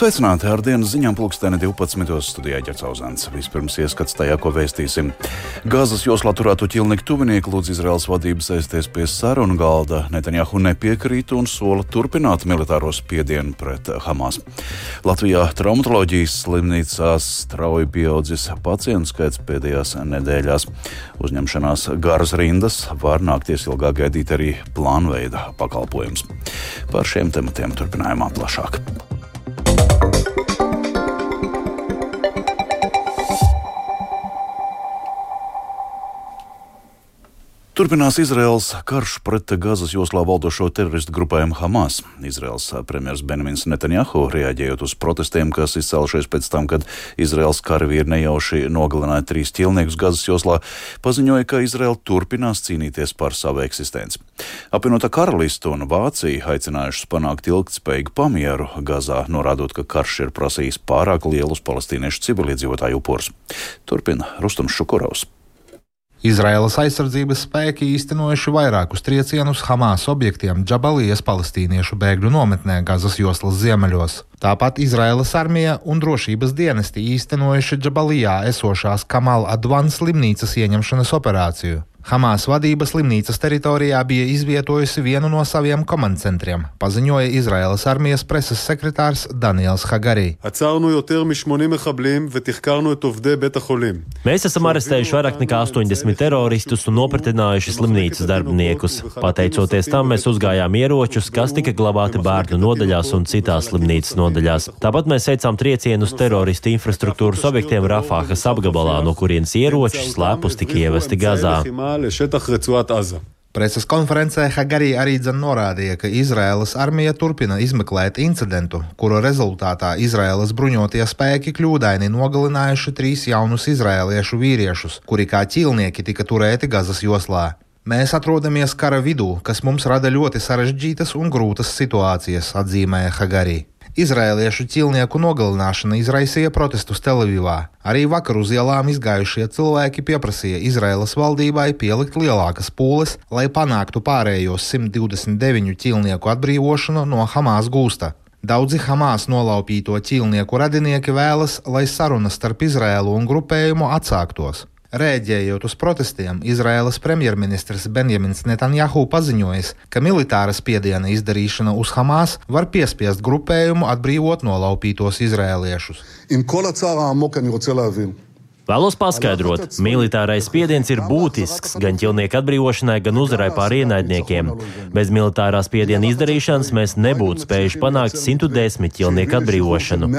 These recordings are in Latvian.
Sveicināti ar dienas ziņām pulksteni 12. studijā ķercauzāns. Vispirms ieskats tajā, ko vēstīsim. Gāzes joslā turēto ķilnieku tuvinieku lūdz Izraels vadības sēsties pie sarunu galda. Netanjahu nepiekrīt un sola turpināt militāro spiedienu pret Hamas. Latvijā traumatoloģijas slimnīcās strauji pieaudzis pacientu skaits pēdējās nedēļās. Uzņemšanās garas rindas var nākties ilgāk gaidīt arī plānveida pakalpojums. Par šiem tematiem turpinājumā plašāk. Turpinās Izraels karš pret Gazas joslā valdošo teroristu grupējumu Hamas. Izraels premjerministrs Benjamins Netanjahu, reaģējot uz protestiem, kas izcēlušies pēc tam, kad Izraels karavīri nejauši nogalināja trīs ķilniekus Gazas joslā, paziņoja, ka Izraela turpinās cīnīties par savu eksistenci. Apvienotā karalista un Vācija aicinājušas panākt ilgtspējīgu pamieru Gazā, norādot, ka karš ir prasījis pārāk lielus palestīniešu civiliedzīvotāju upurus. Turpina Rustums Šukurovs. Izraēlas aizsardzības spēki īstenojuši vairākus triecienus Hamas objektiem Džabalijas palestīniešu bēgļu nometnē Gazas joslas ziemeļos. Tāpat Izraēlas armija un drošības dienesti īstenojuši Džabalijā esošās Kamala Advans slimnīcas ieņemšanas operāciju. Hamas vadība slimnīcas teritorijā bija izvietojusi vienu no saviem komandcentriem, paziņoja Izraēlas armijas preses sekretārs Daniels Hagarī. Mēs esam arestējuši vairāk nekā 80 teroristus un nopratinājuši slimnīcas darbiniekus. Pateicoties tam, mēs uzgājām ieročus, kas tika glabāti bērnu nodaļās un citās slimnīcas nodaļās. Tāpat mēs veicām triecienus teroristu infrastruktūras objektiem Rafāhas apgabalā, no kurienes ieroči slēpus tika ievesti Gazā. לשטח רצועת עזה. Preses konferencē Hagarī arī dzen norādīja, ka Izraēlas armija turpina izmeklēt incidentu, kuru rezultātā Izraēlas bruņotie spēki kļūdaini nogalinājuši trīs jaunus izraēliešu vīriešus, kuri kā ķīlnieki tika turēti Gazas joslā. Mēs atrodamies kara vidū, kas mums rada ļoti sarežģītas un grūtas situācijas, atzīmēja Hagarī. Izrēliešu ķilnieku nogalināšana izraisīja protestus Telavivā. Arī vakar uz ielām izgājušie cilvēki pieprasīja Izraēlas valdībai pielikt lielākas pūles, lai panāktu pārējos 129 ķilnieku atbrīvošanu no Hamas gūsta. Daudzi Hamas nolaupīto ķīlnieku radinieki vēlas, lai sarunas starp Izraēlu un grupējumu atsāktos. Rēģējot uz protestiem, Izraēlas premjerministrs Benjamins Netanjahu paziņojis, ka militāra spiediena izdarīšana uz Hamas var piespiest grupējumu atbrīvot nolaupītos izrēliešus. Vēlos paskaidrot, militārais spiediens ir būtisks gan ķilnieku atbrīvošanai, gan uzvarai pār ienaidniekiem. Bez militārā spiediena izdarīšanas mēs nebūtu spējuši panākt 110 ķilnieku atbrīvošanu.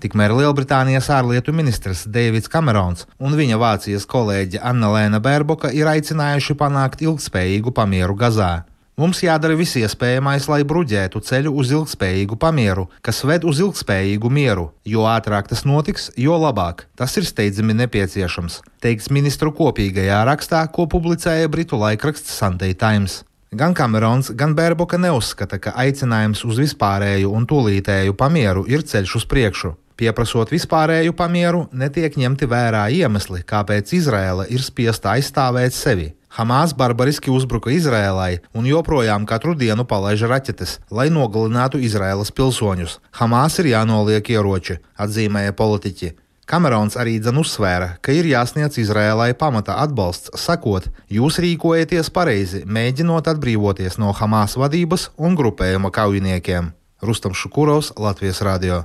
Tikmēr Lielbritānijas ārlietu ministrs Deivids Kamerons un viņa Vācijas kolēģe Anna Lēna Bērboka ir aicinājuši panākt ilgspējīgu pamieru Gazā. Mums jādara viss iespējamais, lai bruģētu ceļu uz ilgspējīgu pamieru, kas ved uz ilgspējīgu mieru. Jo ātrāk tas notiks, jo labāk. Tas ir steidzami nepieciešams, teiks ministru kopīgajā rakstā, ko publicēja Britu laikraksts Sunday Times. Gan Kamerons, gan Bērboka neuzskata, ka aicinājums uz vispārēju un tūlītēju pamieru ir ceļš uz priekšu. Pieprasot vispārēju pamieru, netiek ņemti vērā iemesli, kāpēc Izraela ir spiesta aizstāvēt sevi. Hamas barbariski uzbruka Izrēlai un joprojām katru dienu palaiž raķetes, lai nogalinātu Izraēlas pilsoņus. Hamas ir jānoliek ieroči, atzīmēja politiķi. Kamerons arī dzen uzsvēra, ka ir jāsniedz Izrēlai pamata atbalsts, sakot, jūs rīkojaties pareizi, mēģinot atbrīvoties no Hamas vadības un grupējuma kaujiniekiem. Rustam Šukurovs, Latvijas Radio.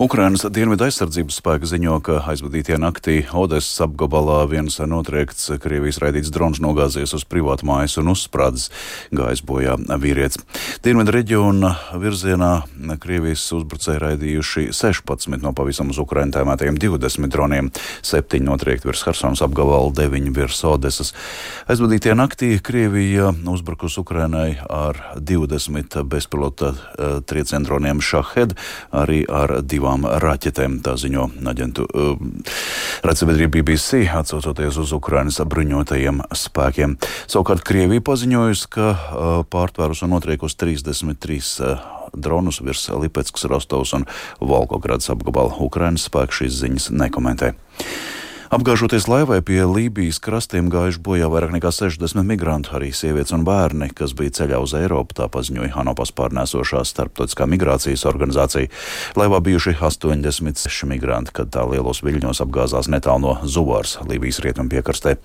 Ukrainas dienvidu aizsardzības spēki ziņo, ka aizvadītajā naktī Odesas apgabalā viens notriekts Krievijas raidīts drons nogāzies uz privātu mājas un uzsprādzis gājis bojā vīrietis. Dienvidu reģiona virzienā Krievijas uzbrucēji raidījuši 16 no pavisam uz Ukrainu tēmētajiem 20 droniem, 7 notriekti virs Harsonas apgabala, 9 virs Odesas. Aizvadītajā naktī Krievija uzbrukus Ukrainai ar 20 bezpilota uh, triecienu droniem Šahed, arī ar divām divām raķetēm, tā ziņo aģentu uh, raidsabiedrība BBC, atsaucoties uz Ukrainas bruņotajiem spēkiem. Savukārt Krievija paziņojusi, ka uh, pārtvērus un notriekos 33 uh, dronus virs Lipetskas, Rostovas un Volgogrādas apgabala. Ukrainas spēki šīs ziņas nekomentē. Apgāžoties laivai pie Lībijas krastiem gājuši bojā vairāk nekā 60 migrantu, arī sievietes un bērni, kas bija ceļā uz Eiropu, tā paziņoja Hanopas pārnēsošā starptautiskā migrācijas organizācija. Laivā bijuši 86 migranti, kad tā lielos viļņos apgāzās netālu no Zuvārs, Lībijas rietumu piekrastē.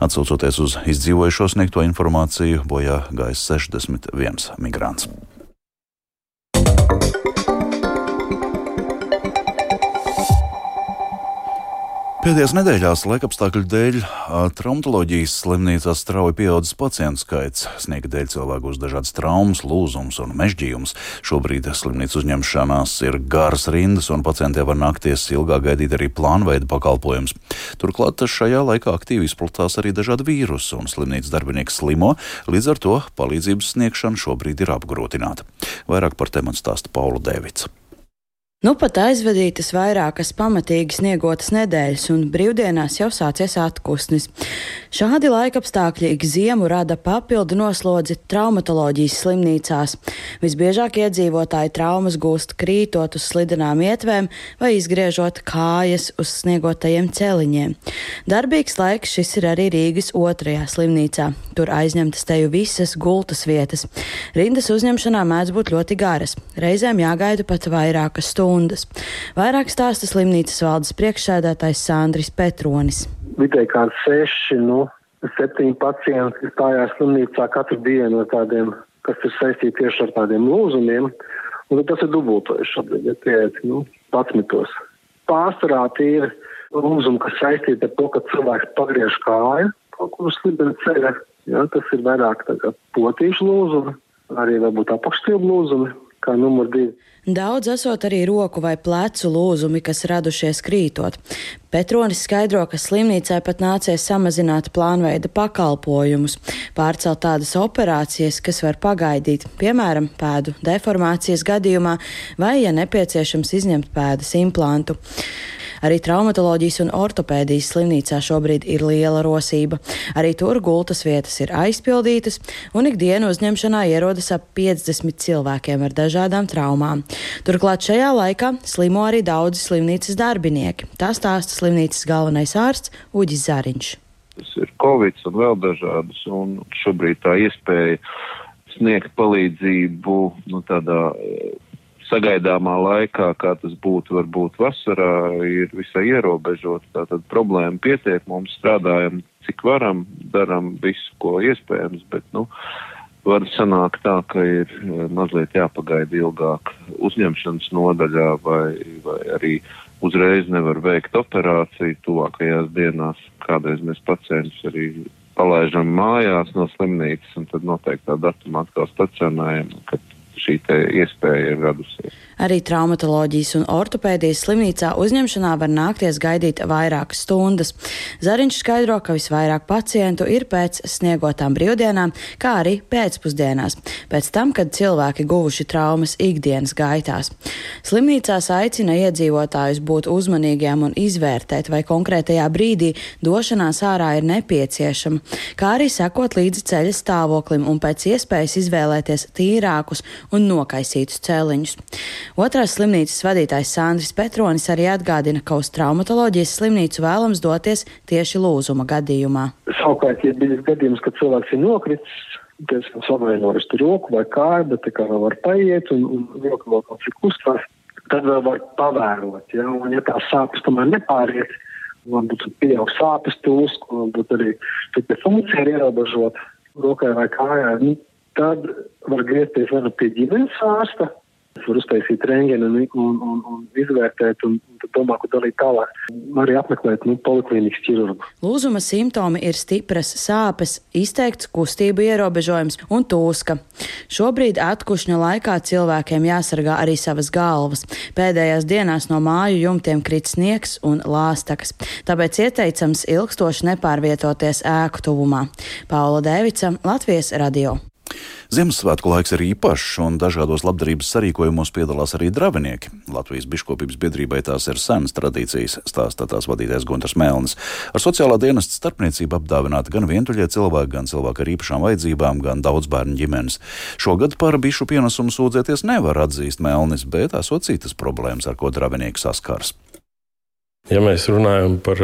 Atsaucoties uz izdzīvojušo sniegto informāciju, bojā gājis 61 migrants. Pēdējās nedēļās laikapstākļu dēļ traumatoloģijas slimnīcās strauji pieaudzis pacientu skaits. Sniega dēļ cilvēku uz dažādas traumas, lūzums un mežģījums. Šobrīd slimnīcu uzņemšanās ir garas rindas, un pacientiem var nākties ilgāk gaidīt arī plānveida pakalpojums. Turklāt šajā laikā aktīvi izplatās arī dažādi vīrusi, un slimnīcas darbinieki slimo, līdz ar to palīdzības sniegšana šobrīd ir apgrūtināta. Vairāk par tematu stāsta Paula Devica. Nu pat aizvadītas vairākas pamatīgi sniegotas nedēļas, un brīvdienās jau sācies atpūsnis. Šādi laikapstākļi ik ziemu rada papildu noslodzi traumatoloģijas slimnīcās. Visbiežāk iedzīvotāji traumas gūst krītot uz slidenām ietvēm vai izgriežot kājas uz sniegotajiem celiņiem. Darbīgs laiks šis ir arī Rīgas otrajā slimnīcā. Tur aizņemtas teju visas gultas vietas. Rindas uzņemšanā mēdz būt ļoti garas, reizēm jāgaida pat vairākas stundas stundas. Vairāk stāsta slimnīcas valdes priekšsēdētājs Sandris Petronis. Vidēji kā seši, nu, septiņi pacienti stājās slimnīcā katru dienu ar tādiem, kas ir saistīti tieši ar tādiem lūzumiem. Un tas ir dubultojuši šobrīd, ja tie ir nu, patsmitos. Pārsvarā tie ir lūzumi, kas saistīti ar to, ka cilvēks pagriež kāju kaut kur uz slibena ceļa. Ja, tas ir vairāk potīšu lūzumi, arī varbūt apakšstilbu lūzumi, kā numur divi. Daudz esot arī roku vai plecu lūzumi, kas radušies krītot. Petronis skaidro, ka slimnīcai pat nācies samazināt plānveida pakalpojumus, pārcelt tādas operācijas, kas var pagaidīt, piemēram, pēdu deformācijas gadījumā, vai, ja nepieciešams, izņemt pēdas implantu. Arī traumatoloģijas un ortopēdijas slimnīcā šobrīd ir liela rosība. Arī tur gultas vietas ir aizpildītas, un ikdienu uzņemšanā ierodas ap 50 cilvēkiem ar dažādām traumām. Turklāt šajā laikā slimo arī daudzi slimnīcas darbinieki. Tā stāsta slimnīcas galvenais ārsts Uģis Zariņš. Tas ir Covid un vēl dažādas, un šobrīd tā iespēja sniegt palīdzību nu, tādā sagaidāmā laikā, kā tas būtu varbūt vasarā, ir visai ierobežots. Tātad problēma pietiek, mums strādājam cik varam, daram visu, ko iespējams, bet, nu, var sanākt tā, ka ir eh, mazliet jāpagaida ilgāk uzņemšanas nodaļā vai, vai arī uzreiz nevar veikt operāciju tuvākajās dienās. Kādreiz mēs pacientus arī palaižam mājās no slimnīcas un tad noteiktā datumā atkal stacionējam, kad šī iespēja ir radusies. Arī traumatoloģijas un ortopēdijas slimnīcā uzņemšanā var nākties gaidīt vairākas stundas. Zariņš skaidro, ka visvairāk pacientu ir pēc sniegotām brīvdienām, kā arī pēcpusdienās, pēc tam, kad cilvēki guvuši traumas ikdienas gaitās. Slimnīcās aicina iedzīvotājus būt uzmanīgiem un izvērtēt, vai konkrētajā brīdī došanās ārā ir nepieciešama, kā arī sekot līdzi ceļa stāvoklim un pēc iespējas izvēlēties tīrākus un nokaisītus cēliņus. Otrās slimnīcas vadītājs Sandris Petronis arī atgādina, ka uz traumatoloģijas slimnīcu vēlams doties tieši lūzuma gadījumā. Savukārt, ja bijis gadījums, kad cilvēks ir nokritis, diezgan savainojis roku vai kāju, bet tā kā vēl var paiet un, un roka vēl kaut cik kustās, tad vēl var pavērot. Ja? Un ja tās sāpes tomēr nepāriet, varbūt pieaug sāpes tūs, varbūt arī funkcija ir ierobežota rokai vai kājai, tad var griezties vai nu pie ģimenes ārsta, var uztaisīt rengeni un, un, un, un izvērtēt, un, un domā, ko darīt tālāk. Arī apmeklēt nu, poliklīnikas ķirurgu. Lūzuma simptomi ir stipras sāpes, izteikts kustību ierobežojums un tūska. Šobrīd atkušņa laikā cilvēkiem jāsargā arī savas galvas. Pēdējās dienās no māju jumtiem krit sniegs un lāstakas, tāpēc ieteicams ilgstoši nepārvietoties ēku tuvumā. Paula Dēvica, Latvijas radio. Ziemassvētku laiks ir īpašs, un dažādos labdarības sarīkojumos piedalās arī dravinieki. Latvijas biškopības biedrībai tās ir senas tradīcijas, stāsta tās vadītājs Gunārs Mēlnis. Ar sociālā dienesta starpniecību apdāvināti gan vientuļie cilvēki, gan cilvēki ar īpašām vajadzībām, gan daudz bērnu ģimenes. Šogad par bišu pienesumu sūdzēties nevar atzīst Mēlnis, bet esot citas problēmas, ar ko dravinieki saskars. Ja mēs runājam par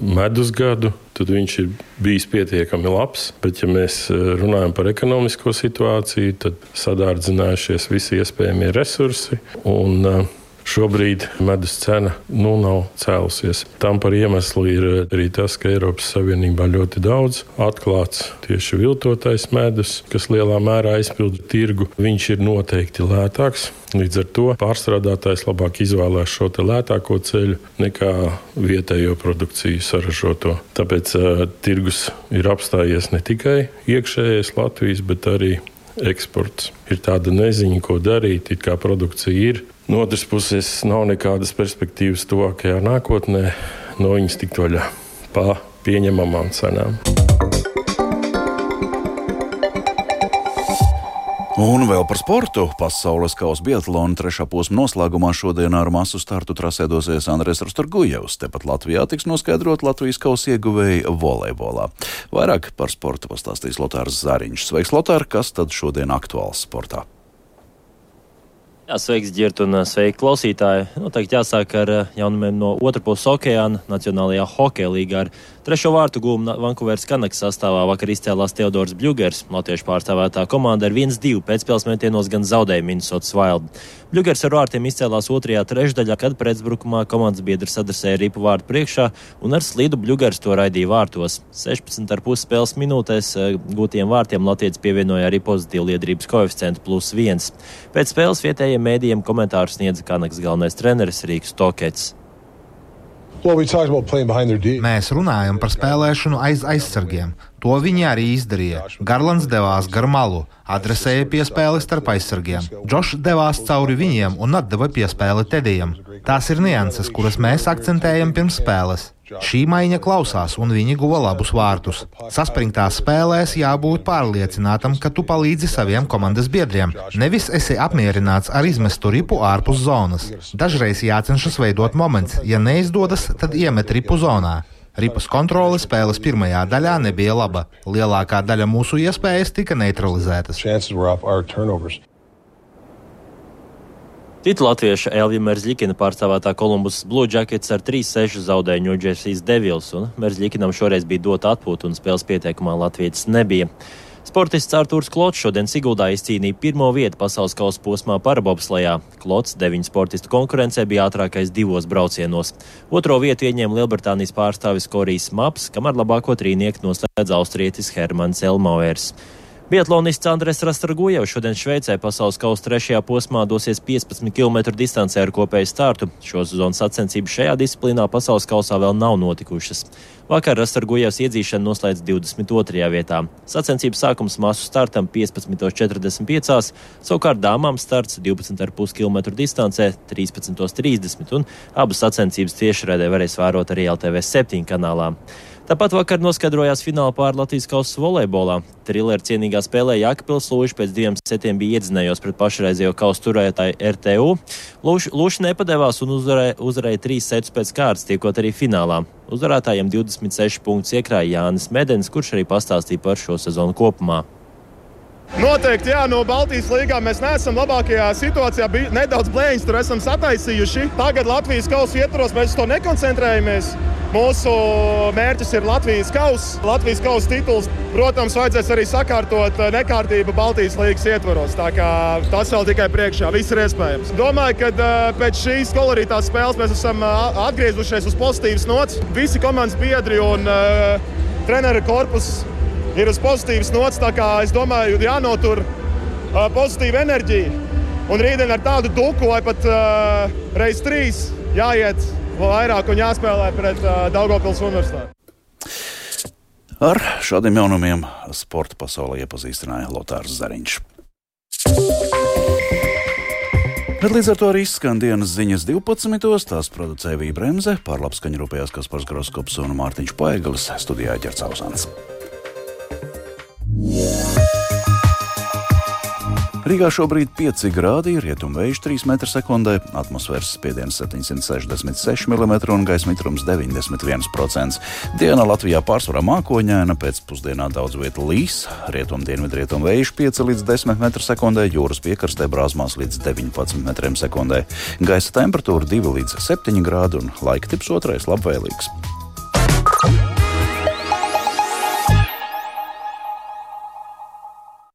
medus gadu, tad viņš ir bijis pietiekami labs. Bet, ja mēs runājam par ekonomisko situāciju, tad sadārdzinājušies visi iespējamie resursi. Un, Šobrīd medus cena nu, nav cēlusies. Tam par iemeslu ir arī tas, ka Eiropas Savienībā ļoti daudz atklāts tieši viltotais medus, kas lielā mērā aizpilda tirgu. Viņš ir noteikti lētāks. Līdz ar to pārstrādātājs labāk izvēlās šo lētāko ceļu nekā vietējo produkciju saražoto. Tāpēc uh, tirgus ir apstājies ne tikai iekšējais Latvijas, bet arī eksports. Ir tāda neziņa, ko darīt, it kā produkcija ir No otras puses, nav nekādas perspektīvas tuvākajā nākotnē no viņas tikt vaļā pa pieņemamām cenām. Un vēl par sportu. Pasaules kausa Biatlona trešā posma noslēgumā šodien ar masu startu trasē dosies Andrēs Rastorgujevs. Tepat Latvijā tiks noskaidrot Latvijas kausa ieguvēji volejbolā. Vairāk par sportu pastāstīs Lotārs Zariņš. Sveiks, Lotār! Kas tad šodien aktuāls sportā? Jā, sveiks, Girt, un sveiki, klausītāji. Noteikti jāsāk ar jaunumiem no otras puses okeāna Nacionālajā hokeja līgā. Ar trešo vārtu gūmu Vankūveras Kanaks sastāvā vakar izcēlās Teodors Bļugers. Latviešu pārstāvētā komanda ar 1-2 pēcspēles metienos gan zaudēja Minnesotas Wild. Bļugers ar vārtiem izcēlās otrajā trešdaļā, kad pretbrukumā komandas biedrs adresēja ripu vārtu priekšā, un ar slidu Bļugers to raidīja vārtos. 16,5 spēles minūtēs gūtiem vārtiem Latvijas pievienoja arī pozitīvu liederības koeficientu plus 1. Pēc spēles vietējiem mēdījiem komentāru sniedza Kanaks galvenais treneris Rīgas Tokets. Mēs runājam par spēlēšanu aiz aizsargiem. To viņi arī izdarīja. Garlands devās gar malu, adresēja piespēli starp aizsargiem. Džošs devās cauri viņiem un atdeva piespēli Tedijam. Tās ir nianses, kuras mēs akcentējam pirms spēles. Šī maiņa klausās, un viņi guva labus vārtus. Saspringtās spēlēs jābūt pārliecinātam, ka tu palīdzi saviem komandas biedriem. Nevis esi apmierināts ar izmestu ripu ārpus zonas. Dažreiz jācenšas veidot moments, ja neizdodas, tad iemet ripu zonā. Ripas kontrole spēles pirmajā daļā nebija laba. Lielākā daļa mūsu iespējas tika neutralizētas. Citu latviešu Elvija Merzļikina pārstāvētā Kolumbus Blue Jackets ar 3-6 zaudēja Jersey Devils, un Merzļikinam šoreiz bija dota atpūta un spēles pieteikumā Latvijas nebija. Sportists Artūrs Klots šodien Siguldā izcīnīja pirmo vietu pasaules kausa posmā parabobslējā. Klots deviņu sportistu konkurencē bija ātrākais divos braucienos. Otro vietu ieņēma Lielbritānijas pārstāvis Korijs Maps, kamēr labāko trīnieku noslēdz austrietis Hermans Elmauers. Biatlonists Andres Rastargujevs šodien Šveicē pasaules kausa trešajā posmā dosies 15 km distancē ar kopēju startu. Šo sezonu sacensības šajā disciplīnā pasaules kausā vēl nav notikušas. Vakar Rastargujevs iedzīšana noslēdz 22. vietā. Sacensības sākums masu startam 15.45, savukārt dāmām starts 12,5 km distancē 13.30 un abas sacensības tiešraidē varēs vērot arī LTV 7 kanālā. Tāpat vakar noskaidrojās fināla pār Latvijas kausa volejbolā. Trilleru cienīgā spēlē Jākapils Lūši pēc diviem setiem bija iedzinējos pret pašreizējo kausa turētāju RTU. Lūši, Lūši nepadevās un uzvarēja, uzvarēja trīs setus pēc kārtas, tiekot arī finālā. Uzvarētājiem 26 punktus iekrāja Jānis Medens, kurš arī pastāstīja par šo sezonu kopumā. Noteikti, jā, no Baltijas līgā mēs neesam labākajā situācijā. Bija nedaudz blēņas, tur esam sataisījuši. Tagad Latvijas kausa ietvaros mēs to nekoncentrējamies. Mūsu mērķis ir Latvijas kausa. Latvijas kausa tituls, protams, vajadzēs arī sakārtot eh, nekārtību Baltijas līnijas ietvaros. Tas vēl tikai priekšā, viss ir iespējams. Domāju, ka uh, pēc šīs kolorītās spēles mēs esam uh, atgriezušies uz pozitīvas nots. Visi komandas biedri un uh, treneru korpuss ir uz pozitīvas nots. Es domāju, jānotur uh, pozitīva enerģija. Un rītdien ar tādu duku vai pat uh, reiz trīs jāiet vairāk un jāspēlē pret uh, Daugopils universitāti. Ar šādiem jaunumiem sporta pasaulē iepazīstināja Lotārs Zariņš. Bet līdz ar to arī izskan dienas ziņas 12. Tās producēja Vija Bremse, pārlapskaņa rūpējās Kaspars Groskops un Mārtiņš Paeglis, studijā Ģercauzāns. Rīgā šobrīd 5 grādi, rietumvējš 3 m2, atmosfēras spiediens 766 mm un gaisa mitrums 91%. Diena Latvijā pārsvarā mākoņaina, pēcpusdienā daudz vietu līs, rietumdienvidrietumvējš 5 līdz 10 m2, jūras piekrastē brāzmās līdz 19 m2. Gaisa temperatūra 2 līdz 7 grādi un laika tips otrais labvēlīgs.